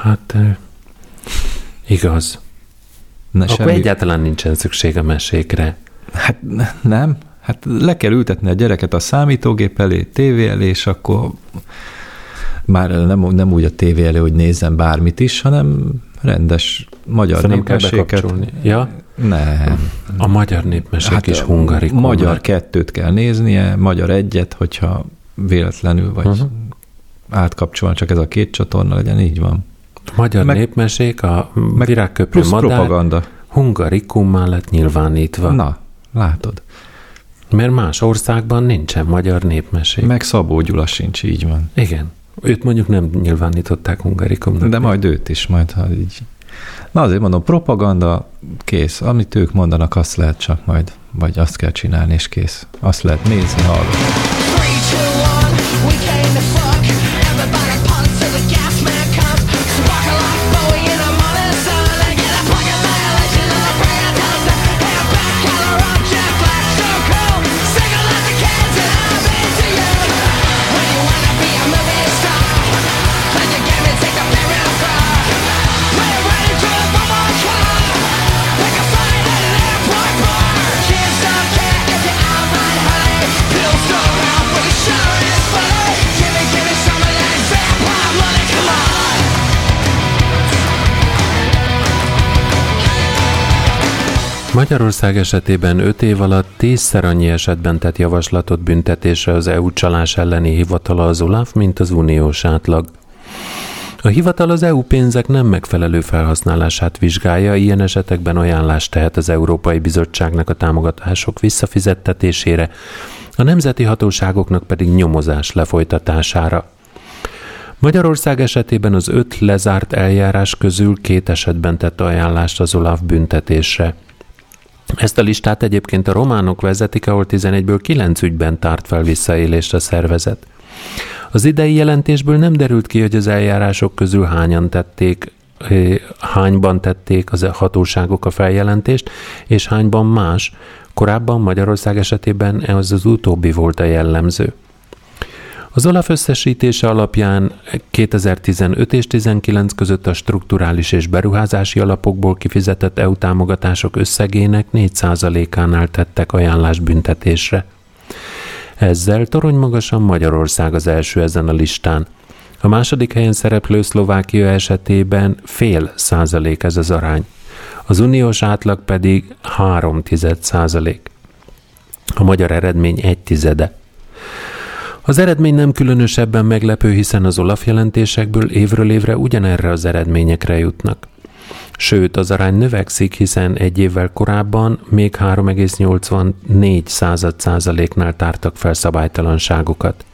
Hát igaz. Ne, Akkor egyáltalán nincsen szükség a mesékre. Hát ne- nem. Hát le kell ültetni a gyereket a számítógép elé, tévé elé, és akkor már nem, nem úgy a tévé elé, hogy nézzen bármit is, hanem rendes magyar nem kell népmeséket. bekapcsolni. Ja, Nem. a magyar népmesék hát, is a hungarikum. Magyar kettőt kell néznie, magyar egyet, hogyha véletlenül, vagy Mhm. uh-huh. átkapcsolna, csak ez a két csatorna legyen, így van. Magyar Meg- népmesék, a meg virágköprő madár propaganda. hungarikummá lett nyilvánítva. Na, látod. Mert más országban nincsen magyar népmesék. Meg Szabó Gyula sincs, így van. Igen. Őt mondjuk nem nyilvánították hungarikumnak. De majd őt is, majd ha így. Na azért mondom, propaganda, kész. Amit ők mondanak, azt lehet csak majd, vagy azt kell csinálni, és kész. Azt lehet nézni, hallgatni. Magyarország esetében 5 év alatt tízszer annyi esetben tett javaslatot büntetésre az EU csalás elleni hivatala az OLAF, mint az uniós átlag. A hivatal az EU pénzek nem megfelelő felhasználását vizsgálja, ilyen esetekben ajánlást tehet az Európai Bizottságnak a támogatások visszafizettetésére, a nemzeti hatóságoknak pedig nyomozás lefolytatására. Magyarország esetében az öt lezárt eljárás közül két esetben tett ajánlást az OLAF büntetésre. Ezt a listát egyébként a románok vezetik, ahol 11-ből 9 ügyben tárt fel visszaélést a szervezet. Az idei jelentésből nem derült ki, hogy az eljárások közül hányan tették, eh, hányban tették az hatóságok a feljelentést, és hányban más. Korábban Magyarország esetében ez az utóbbi volt a jellemző. Az Olaf összesítése alapján 2015 és 19 között a strukturális és beruházási alapokból kifizetett EU támogatások összegének 4%-ánál tettek ajánlás büntetésre. Ezzel torony magasan Magyarország az első ezen a listán. A második helyen szereplő Szlovákia esetében fél százalék ez az arány. Az uniós átlag pedig 3 százalék. A magyar eredmény egy tizede. Az eredmény nem különösebben meglepő, hiszen az Olaf jelentésekből évről évre ugyanerre az eredményekre jutnak. Sőt, az arány növekszik, hiszen egy évvel korábban még 3,84 század százaléknál tártak fel szabálytalanságokat.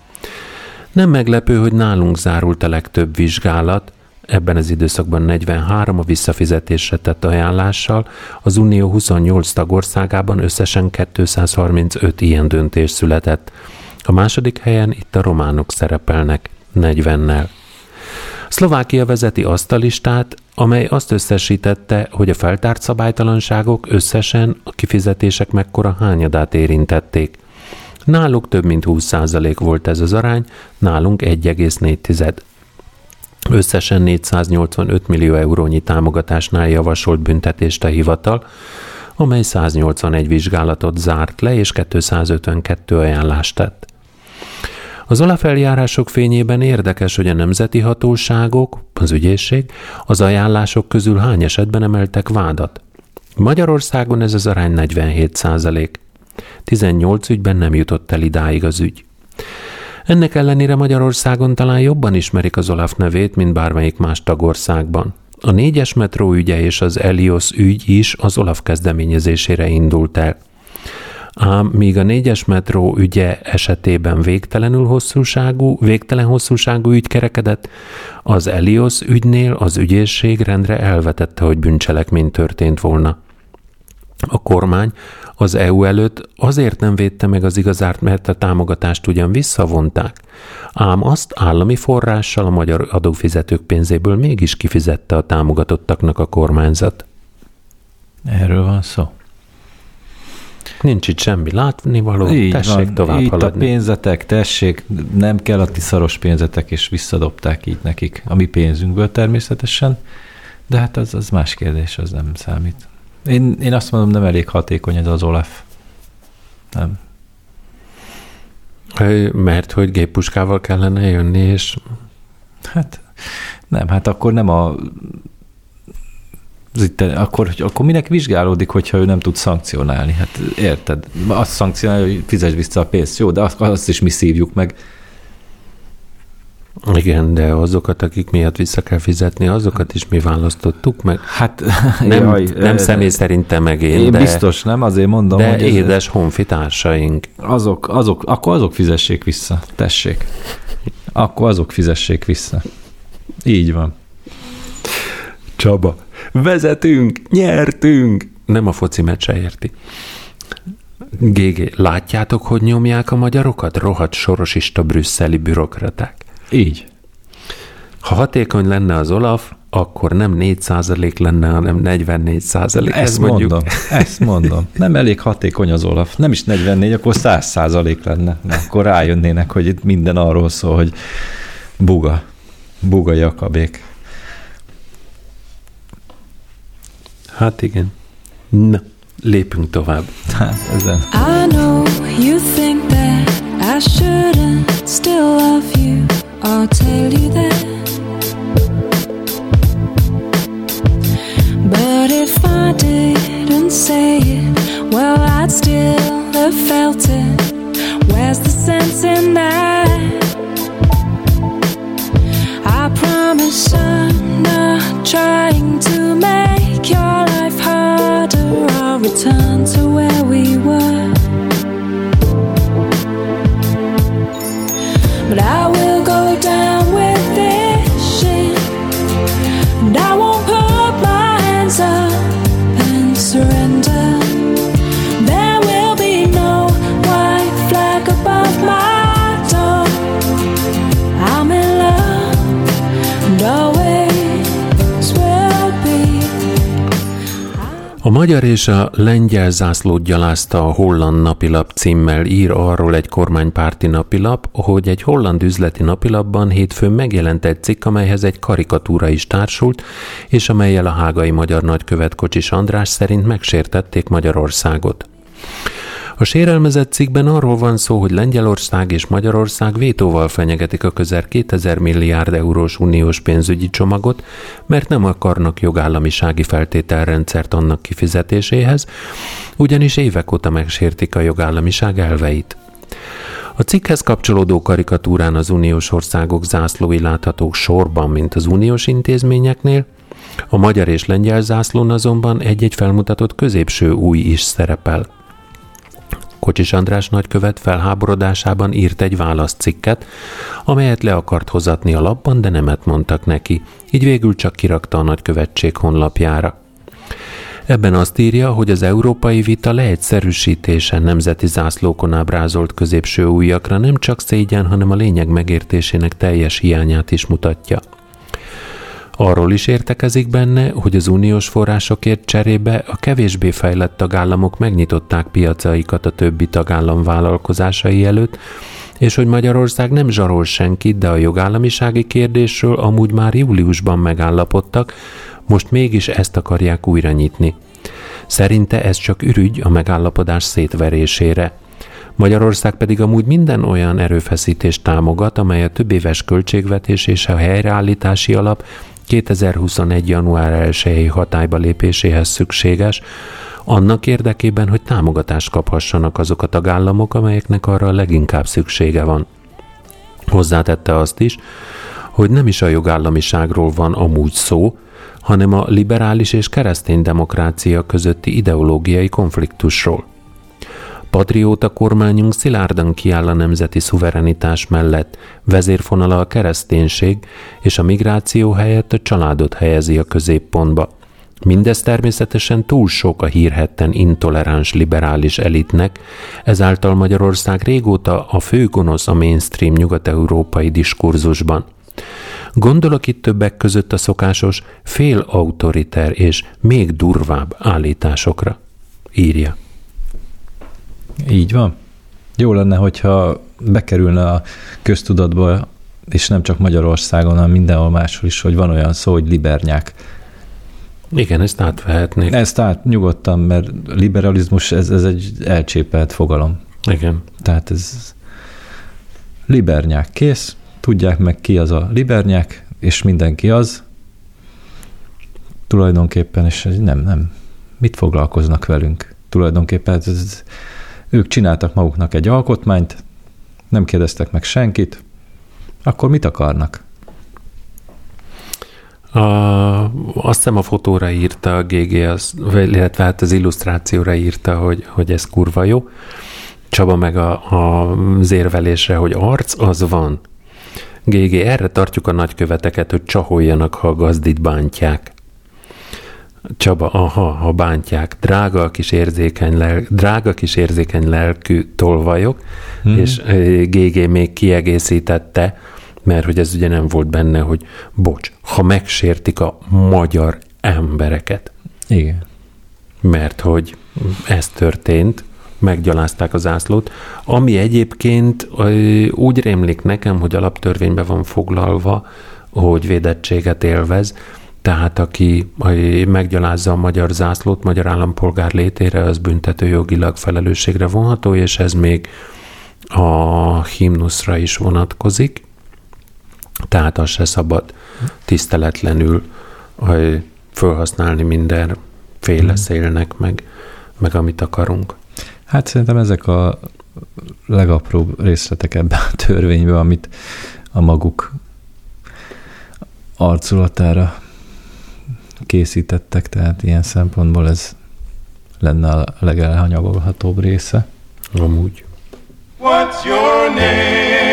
Nem meglepő, hogy nálunk zárult a legtöbb vizsgálat, ebben az időszakban 43 a visszafizetésre tett ajánlással, az Unió 28 tagországában összesen 235 ilyen döntés született. A második helyen itt a románok szerepelnek, 40-nel. Szlovákia vezeti azt a listát, amely azt összesítette, hogy a feltárt szabálytalanságok összesen a kifizetések mekkora hányadát érintették. Náluk több mint 20% volt ez az arány, nálunk 1,4. Összesen 485 millió eurónyi támogatásnál javasolt büntetést a hivatal, amely 181 vizsgálatot zárt le és 252 ajánlást tett. Az Olaf eljárások fényében érdekes, hogy a nemzeti hatóságok, az ügyészség, az ajánlások közül hány esetben emeltek vádat. Magyarországon ez az arány 47 százalék. 18 ügyben nem jutott el idáig az ügy. Ennek ellenére Magyarországon talán jobban ismerik az Olaf nevét, mint bármelyik más tagországban. A négyes metró ügye és az Elios ügy is az Olaf kezdeményezésére indult el. Ám míg a négyes metró ügye esetében végtelenül hosszúságú, végtelen hosszúságú ügy kerekedett, az Elios ügynél az ügyészség rendre elvetette, hogy bűncselekmény történt volna. A kormány az EU előtt azért nem védte meg az igazárt, mert a támogatást ugyan visszavonták, ám azt állami forrással a magyar adófizetők pénzéből mégis kifizette a támogatottaknak a kormányzat. Erről van szó. Nincs itt semmi látnivaló, Így tessék van. tovább Itt haladni. a pénzetek, tessék, nem kell a ti szaros pénzetek, és visszadobták így nekik. A mi pénzünkből természetesen, de hát az, az más kérdés, az nem számít. Én, én azt mondom, nem elég hatékony ez az Olaf. Nem. Mert hogy géppuskával kellene jönni, és Hát nem, hát akkor nem a az itt, akkor, hogy- akkor minek vizsgálódik, hogyha ő nem tud szankcionálni? Hát érted? Azt szankcionálja, hogy fizes vissza a pénzt. Jó, de azt, azt is mi szívjuk meg. igen, de azokat, akik miatt vissza kell fizetni, azokat is mi választottuk meg. Hát (laughs) Nem, jaj, nem személy szerint te meg én, Én de, biztos nem, azért mondom, de hogy ez- édes honfitársaink. azok, azok, akkor azok fizessék vissza, tessék. Akkor azok fizessék vissza. Így van. Csaba, vezetünk, nyertünk! Nem a foci meccse érti. GG, látjátok, hogy nyomják a magyarokat? Rohadt sorosista brüsszeli bürokraták. Így. Ha hatékony lenne az Olaf, akkor nem 4% lenne, hanem 44 százalék. Ezt mondom, ezt mondom. Nem elég hatékony az Olaf. Nem is 44, akkor 100 százalék lenne. Na, akkor rájönnének, hogy itt minden arról szól, hogy buga. Buga Jakabék. Hát igen. Na, lépünk tovább. Hát ezen. I know you think that I shouldn't still love you. I'll tell you that. But if I didn't say it, well, I'd still have felt it. Where's the sense in that? Magyar és a lengyel zászlót gyalázta a holland napilap címmel ír arról egy kormánypárti napilap, hogy egy holland üzleti napilapban hétfőn megjelent egy cikk, amelyhez egy karikatúra is társult, és amelyel a hágai magyar nagykövet Kocsis András szerint megsértették Magyarországot. A sérelmezett cikkben arról van szó, hogy Lengyelország és Magyarország vétóval fenyegetik a közel 2000 milliárd eurós uniós pénzügyi csomagot, mert nem akarnak jogállamisági feltételrendszert annak kifizetéséhez, ugyanis évek óta megsértik a jogállamiság elveit. A cikkhez kapcsolódó karikatúrán az uniós országok zászlói láthatók sorban, mint az uniós intézményeknél, a magyar és lengyel zászlón azonban egy-egy felmutatott középső új is szerepel. Kocsis András nagykövet felháborodásában írt egy válaszcikket, amelyet le akart hozatni a lapban, de nemet mondtak neki, így végül csak kirakta a nagykövetség honlapjára. Ebben azt írja, hogy az európai vita leegyszerűsítése nemzeti zászlókon ábrázolt középső újakra nem csak szégyen, hanem a lényeg megértésének teljes hiányát is mutatja. Arról is értekezik benne, hogy az uniós forrásokért cserébe a kevésbé fejlett tagállamok megnyitották piacaikat a többi tagállam vállalkozásai előtt, és hogy Magyarország nem zsarol senkit, de a jogállamisági kérdésről amúgy már júliusban megállapodtak, most mégis ezt akarják újra nyitni. Szerinte ez csak ürügy a megállapodás szétverésére. Magyarország pedig amúgy minden olyan erőfeszítést támogat, amely a többéves költségvetés és a helyreállítási alap 2021. január 1 hatályba lépéséhez szükséges, annak érdekében, hogy támogatást kaphassanak azok a tagállamok, amelyeknek arra leginkább szüksége van. Hozzátette azt is, hogy nem is a jogállamiságról van amúgy szó, hanem a liberális és keresztény demokrácia közötti ideológiai konfliktusról. Patrióta kormányunk szilárdan kiáll a nemzeti szuverenitás mellett, vezérfonala a kereszténység, és a migráció helyett a családot helyezi a középpontba. Mindez természetesen túl sok a hírhetten intoleráns liberális elitnek, ezáltal Magyarország régóta a fő gonosz a mainstream nyugat-európai diskurzusban. Gondolok itt többek között a szokásos fél autoriter és még durvább állításokra. Írja. Így van. Jó lenne, hogyha bekerülne a köztudatba, és nem csak Magyarországon, hanem mindenhol máshol is, hogy van olyan szó, hogy libernyák. Igen, ezt átvehetnék. Ezt át nyugodtan, mert liberalizmus, ez, ez egy elcsépelt fogalom. Igen. Tehát ez libernyák kész, tudják meg ki az a libernyák, és mindenki az. Tulajdonképpen, és nem, nem. Mit foglalkoznak velünk? Tulajdonképpen ez, ez, ők csináltak maguknak egy alkotmányt, nem kérdeztek meg senkit, akkor mit akarnak? A, azt hiszem a fotóra írta a GG, az, illetve hát az illusztrációra írta, hogy, hogy ez kurva jó. Csaba meg a, a, az hogy arc, az van. GG, erre tartjuk a nagyköveteket, hogy csaholjanak, ha a gazdit bántják. Csaba, aha, ha bántják. Drága a kis érzékeny, lel, drága kis érzékeny lelkű tolvajok, hmm. és GG még kiegészítette, mert hogy ez ugye nem volt benne, hogy bocs, ha megsértik a magyar embereket, Igen. mert hogy ez történt, meggyalázták az zászlót, ami egyébként ö, úgy rémlik nekem, hogy alaptörvényben van foglalva, hogy védettséget élvez, tehát aki meggyalázza a magyar zászlót, magyar állampolgár létére, az büntetőjogilag felelősségre vonható, és ez még a himnuszra is vonatkozik, tehát az se szabad tiszteletlenül felhasználni mindenféle szélnek, meg, meg amit akarunk. Hát szerintem ezek a legapróbb részletek ebben a törvényben, amit a maguk arculatára készítettek, tehát ilyen szempontból ez lenne a legelhanyagolhatóbb része. Amúgy. What's your name?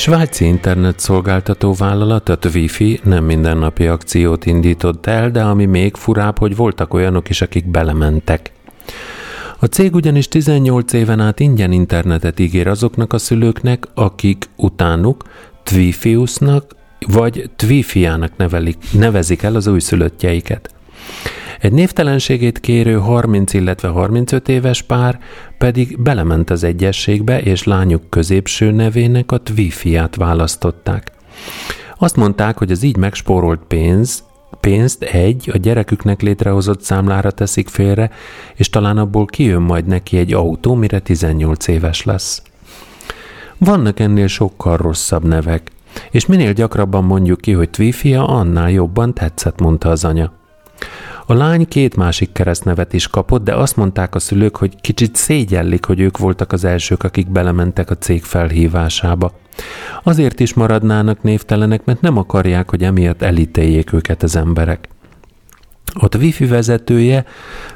Svájci internet szolgáltató vállalat, a Twifi nem mindennapi akciót indított el, de ami még furább, hogy voltak olyanok is, akik belementek. A cég ugyanis 18 éven át ingyen internetet ígér azoknak a szülőknek, akik utánuk Twifiusnak vagy Twifiának nevelik, nevezik el az újszülöttjeiket. Egy névtelenségét kérő 30, illetve 35 éves pár pedig belement az egyességbe, és lányuk középső nevének a Twifiát választották. Azt mondták, hogy az így megspórolt pénz, pénzt egy, a gyereküknek létrehozott számlára teszik félre, és talán abból kijön majd neki egy autó, mire 18 éves lesz. Vannak ennél sokkal rosszabb nevek, és minél gyakrabban mondjuk ki, hogy Twifia, annál jobban tetszett, mondta az anya. A lány két másik keresztnevet is kapott, de azt mondták a szülők, hogy kicsit szégyellik, hogy ők voltak az elsők, akik belementek a cég felhívásába. Azért is maradnának névtelenek, mert nem akarják, hogy emiatt elítéljék őket az emberek. A Wi-Fi vezetője,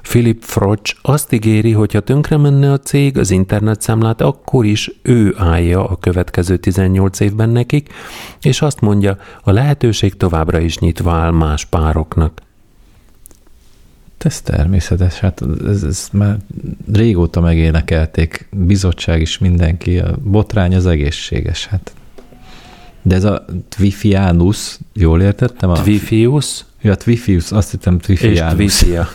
Philip Froch azt ígéri, hogy ha tönkre menne a cég, az internetszámlát akkor is ő állja a következő 18 évben nekik, és azt mondja, a lehetőség továbbra is nyitva áll más pároknak. Ez természetes, hát ez, ez már régóta megénekelték, bizottság is mindenki, a botrány az egészséges, hát. De ez a Twifianus, jól értettem? A, Twifius ja, Twifius, azt hittem és Twifianus. Twifia. (laughs)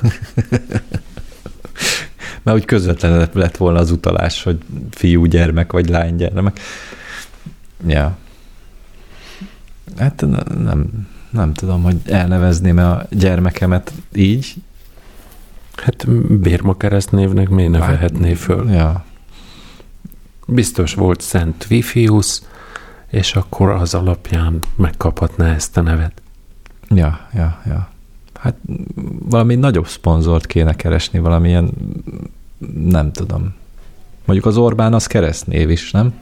Mert úgy közvetlen lett volna az utalás, hogy fiú gyermek, vagy lány gyermek. Ja. Hát ne- nem, nem tudom, hogy elnevezném a gyermekemet így. Hát Bérma keresztnévnek miért nevelhetné föl? Ja. Biztos volt Szent Vifius, és akkor az alapján megkaphatná ezt a nevet. Ja, ja, ja. Hát valami nagyobb szponzort kéne keresni, valamilyen, nem tudom. Mondjuk az Orbán az keresztnév is, nem?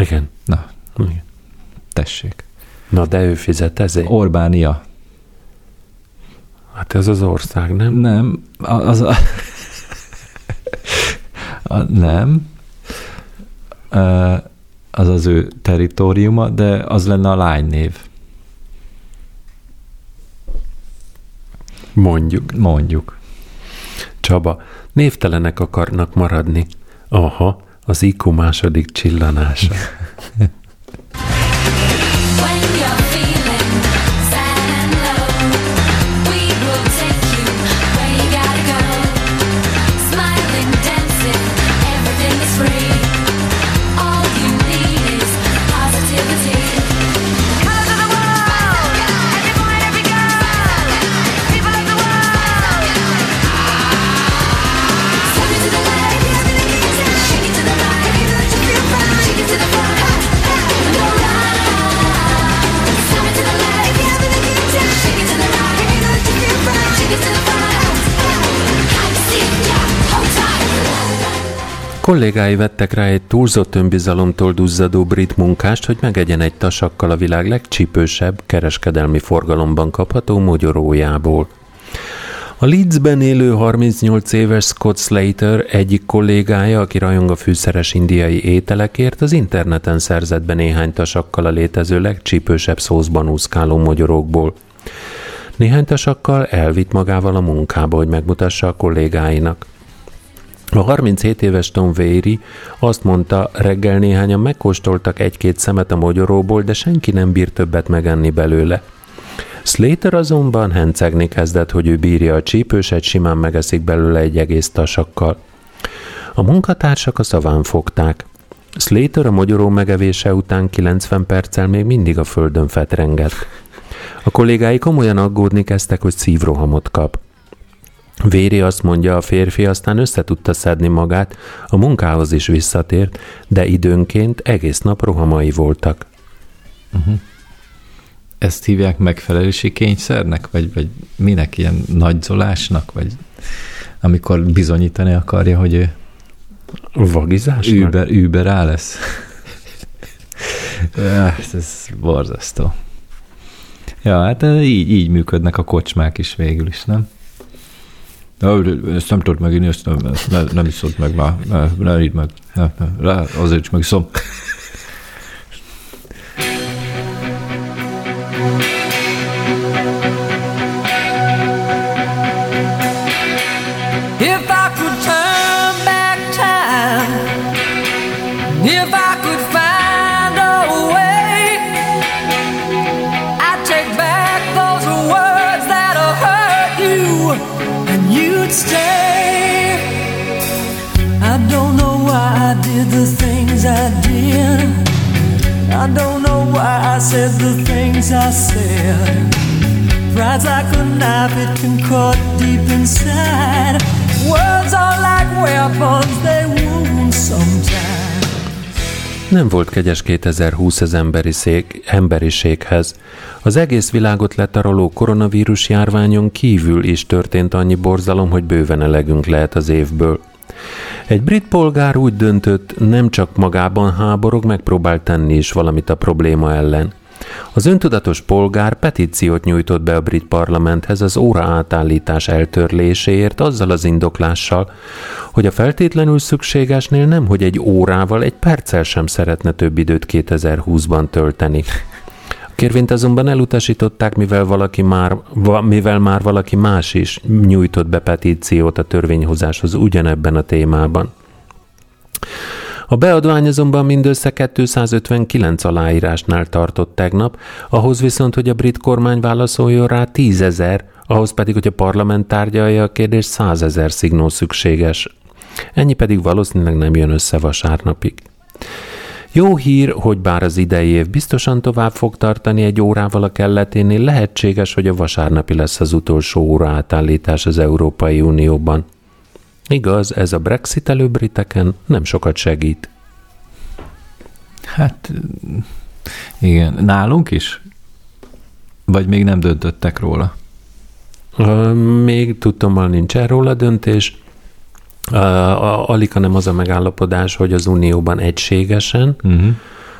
Igen. Na, Igen. tessék. Na, de ő fizet ezért. Orbánia. Hát ez az ország, nem? Nem, az a... a nem. Az az ő teritoriuma, de az lenne a lánynév, Mondjuk. mondjuk. Csaba, névtelenek akarnak maradni. Aha, az IQ második csillanása. Kollégái vettek rá egy túlzott önbizalomtól duzzadó brit munkást, hogy megegyen egy tasakkal a világ legcsípősebb kereskedelmi forgalomban kapható mogyorójából. A Leedsben élő 38 éves Scott Slater egyik kollégája, aki rajong a fűszeres indiai ételekért, az interneten szerzett be néhány tasakkal a létező legcsípősebb szószban úszkáló mogyorókból. Néhány tasakkal elvitt magával a munkába, hogy megmutassa a kollégáinak. A 37 éves Tom Véri azt mondta, reggel néhányan megkóstoltak egy-két szemet a mogyoróból, de senki nem bír többet megenni belőle. Slater azonban hencegni kezdett, hogy ő bírja a csípőset, simán megeszik belőle egy egész tasakkal. A munkatársak a szaván fogták. Slater a mogyoró megevése után 90 perccel még mindig a földön fetrengett. A kollégái komolyan aggódni kezdtek, hogy szívrohamot kap. Véri azt mondja, a férfi aztán össze tudta szedni magát, a munkához is visszatért, de időnként egész nap rohamai voltak. Ezt hívják megfelelési kényszernek, vagy, vagy minek ilyen nagyzolásnak, vagy amikor bizonyítani akarja, hogy ő Vagizásnak? Uber, Uber á lesz. (laughs) ez, ez borzasztó. Ja, hát így, így működnek a kocsmák is végül is, nem? Ezt nem tudod meginni, ezt nem, ne, nem iszod meg már, ne, ne idd meg. Ne, ne, ne, azért is megiszom. If I could turn Said the things I said. Pride's like a knife, it can cut deep inside. Words are like weapons, they wound sometimes. Nem volt kegyes 2020 az emberi szék, emberiséghez. Az egész világot letaroló koronavírus járványon kívül is történt annyi borzalom, hogy bőven elegünk lehet az évből. Egy brit polgár úgy döntött, nem csak magában háborog, megpróbál tenni is valamit a probléma ellen. Az öntudatos polgár petíciót nyújtott be a brit parlamenthez az óra átállítás eltörléséért azzal az indoklással, hogy a feltétlenül szükségesnél nem, hogy egy órával, egy perccel sem szeretne több időt 2020-ban tölteni. Kérvényt azonban elutasították, mivel, valaki már, mivel már valaki más is nyújtott be petíciót a törvényhozáshoz ugyanebben a témában. A beadvány azonban mindössze 259 aláírásnál tartott tegnap, ahhoz viszont, hogy a brit kormány válaszoljon rá 10 ezer, ahhoz pedig, hogy a parlament tárgyalja a kérdést 100 ezer szignó szükséges. Ennyi pedig valószínűleg nem jön össze vasárnapig. Jó hír, hogy bár az idei év biztosan tovább fog tartani egy órával a kelleténél, lehetséges, hogy a vasárnapi lesz az utolsó óra átállítás az Európai Unióban. Igaz, ez a Brexit előbriteken nem sokat segít. Hát igen, nálunk is? Vagy még nem döntöttek róla? Még tudtommal nincsen róla döntés. Alig, hanem az a megállapodás, hogy az Unióban egységesen, Uh-huh.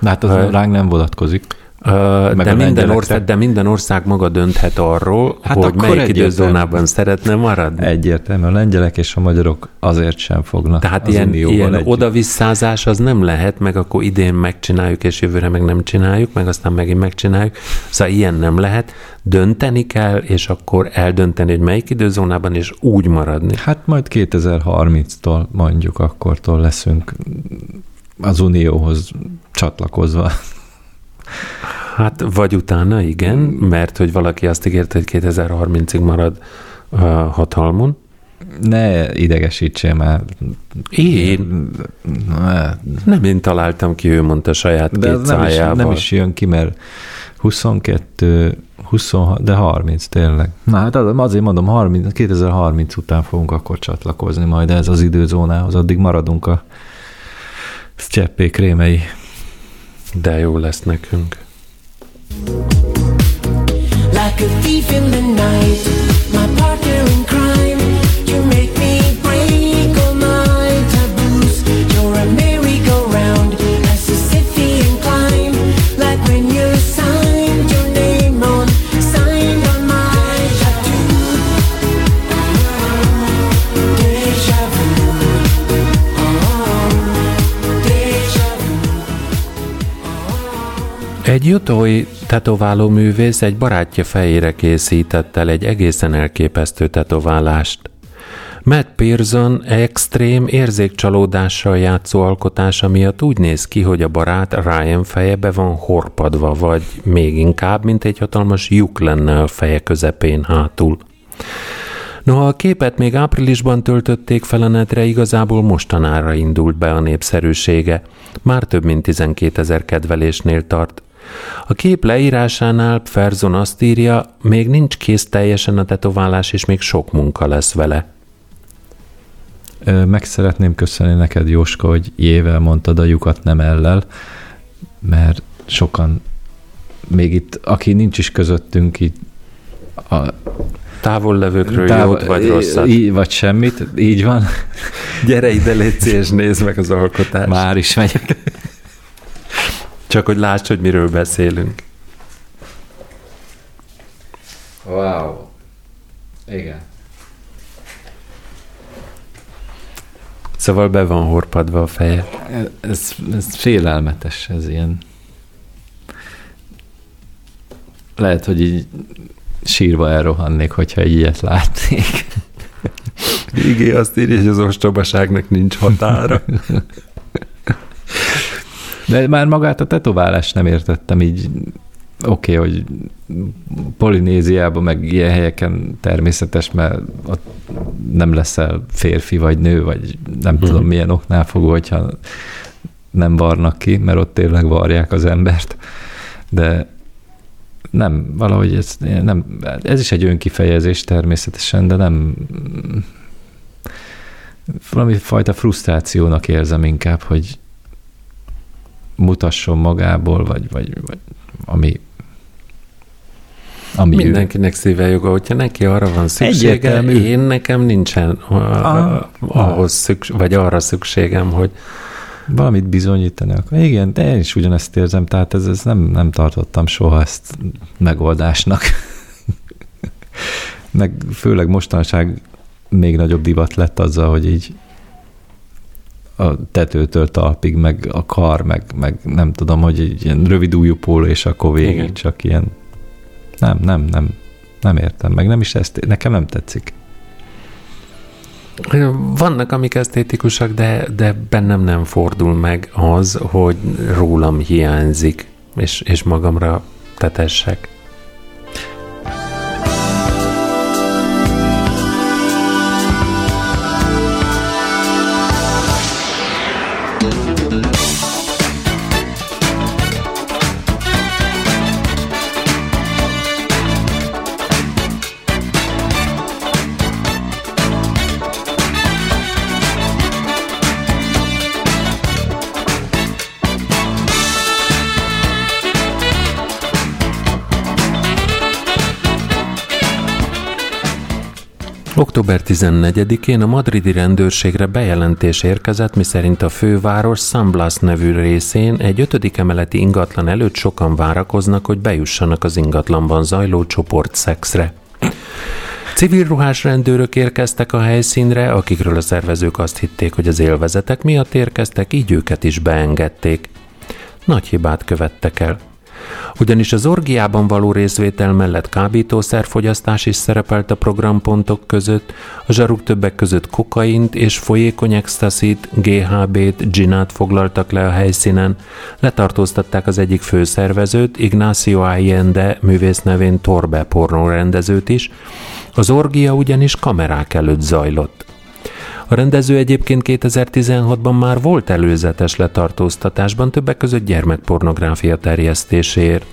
Hát az Ö, ránk nem vonatkozik. Meg de minden, ország, de minden ország maga dönthet arról, Hát hogy melyik időzónában szeretne maradni. Egyértelmű, a lengyelek és a magyarok azért sem fognak Tehát az ilyen, ilyen együtt. odavisszázás az nem lehet, meg akkor idén megcsináljuk, és jövőre meg nem csináljuk, meg aztán megint megcsináljuk. Szóval ilyen nem lehet. Dönteni kell, és akkor eldönteni, hogy melyik időzónában, és úgy maradni. Hát majd 2030-tól mondjuk akkortól leszünk az Unióhoz csatlakozva. Hát vagy utána, igen, mert hogy valaki azt ígérte, hogy 2030-ig marad uh, hatalmon. Ne idegesítsél már. Én Ne. nem én találtam ki, ő mondta saját De két nem is, nem is jön ki, mert 22, 26, de 30 tényleg. Na hát az- azért mondom, 30, 2030 után fogunk akkor csatlakozni majd ez az időzónához, addig maradunk a cseppék rémei. De jó lesz nekünk. Like a thief in the night, my Egy jutói tetováló művész egy barátja fejére készített el egy egészen elképesztő tetoválást. Matt Pearson extrém érzékcsalódással játszó alkotása miatt úgy néz ki, hogy a barát Ryan feje be van horpadva, vagy még inkább, mint egy hatalmas lyuk lenne a feje közepén hátul. Noha a képet még áprilisban töltötték fel a netre, igazából mostanára indult be a népszerűsége. Már több mint 12 ezer kedvelésnél tart. A kép leírásánál Ferzon azt írja, még nincs kész teljesen a tetoválás, és még sok munka lesz vele. Meg szeretném köszönni neked, Jóska, hogy jével mondtad a lyukat nem ellel, mert sokan még itt, aki nincs is közöttünk, így a, Távol levőkről Táv- jót vagy rosszat. Így, vagy semmit, így van. Gyere ide, légy és nézd meg az alkotást. Már is megyek. Csak hogy lásd, hogy miről beszélünk. Wow. Igen. Szóval be van horpadva a feje. Ez, ez félelmetes, ez ilyen. Lehet, hogy így sírva elrohannék, hogyha egy ilyet látnék. Igé azt írja, hogy az ostobaságnak nincs határa. (laughs) De már magát a tetoválást nem értettem így. Oké, okay, hogy Polinéziában, meg ilyen helyeken természetes, mert ott nem leszel férfi vagy nő, vagy nem Mhm. tudom milyen oknál fogva, hogyha nem varnak ki, mert ott tényleg varják az embert. De nem, valahogy ez, nem, ez is egy önkifejezés természetesen, de nem valami fajta frusztrációnak érzem inkább, hogy mutasson magából, vagy, vagy, vagy ami, ami ő. Mindenkinek szíve joga, hogyha neki arra van szüksége, Egyértelmű. én nekem nincsen ah, ahhoz szükség, vagy arra szükségem, hogy valamit bizonyítani akar. Igen, de én is ugyanezt érzem, tehát ez, ez nem, nem tartottam soha ezt megoldásnak. (laughs) Meg főleg mostanság még nagyobb divat lett azzal, hogy így a tetőtől talpig, meg a kar, meg, meg nem tudom, hogy egy ilyen rövid ujjú póló, és akkor végig. Igen. csak ilyen nem, nem, nem, nem értem, meg nem is ezt, nekem nem tetszik. vannak, amik esztétikusak, de, de bennem nem fordul meg az, hogy rólam hiányzik, és, és magamra tetessek. Október 14-én a madridi rendőrségre bejelentés érkezett, miszerint a főváros San Blas nevű részén egy ötödik emeleti ingatlan előtt sokan várakoznak, hogy bejussanak az ingatlanban zajló csoportszexre. Civil ruhás rendőrök érkeztek a helyszínre, akikről a szervezők azt hitték, hogy az élvezetek miatt érkeztek, így őket is beengedték. Nagy hibát követtek el. Ugyanis az orgiában való részvétel mellett kábítószerfogyasztás is szerepelt a programpontok között, a zsaruk többek között kokaint és folyékony extaszit, GHB-t, ginát foglaltak le a helyszínen, letartóztatták az egyik főszervezőt, Ignacio Allende művész nevén Torbe pornórendezőt is, az orgia ugyanis kamerák előtt zajlott. A rendező egyébként 2016-ban már volt előzetes letartóztatásban, többek között gyermekpornográfia terjesztéséért.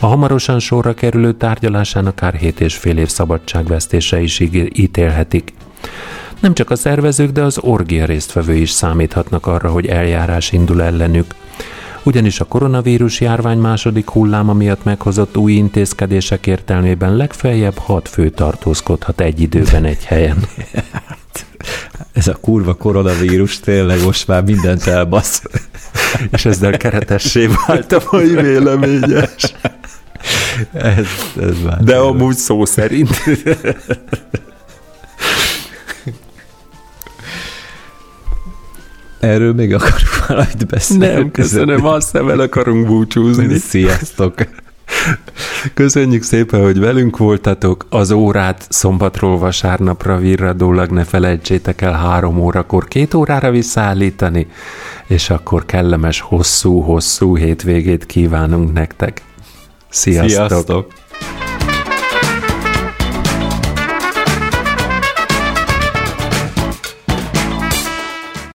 A hamarosan sorra kerülő tárgyalásán akár 7 és fél év szabadságvesztése is ítélhetik. Nem csak a szervezők, de az orgia résztvevői is számíthatnak arra, hogy eljárás indul ellenük. Ugyanis a koronavírus járvány második hulláma miatt meghozott új intézkedések értelmében legfeljebb hat fő tartózkodhat egy időben egy helyen. Ez a kurva koronavírus tényleg most már mindent elbasz. És ezzel keretessé vált a mai véleményes. Ez, ez már De amúgy szó szerint. Erről még akarunk valamit beszélni. Nem, köszönöm, azt hiszem el akarunk búcsúzni. (laughs) Sziasztok! Köszönjük szépen, hogy velünk voltatok. Az órát szombatról vasárnapra virradólag ne felejtsétek el három órakor két órára visszaállítani, és akkor kellemes, hosszú-hosszú hétvégét kívánunk nektek. Sziasztok! Sziasztok!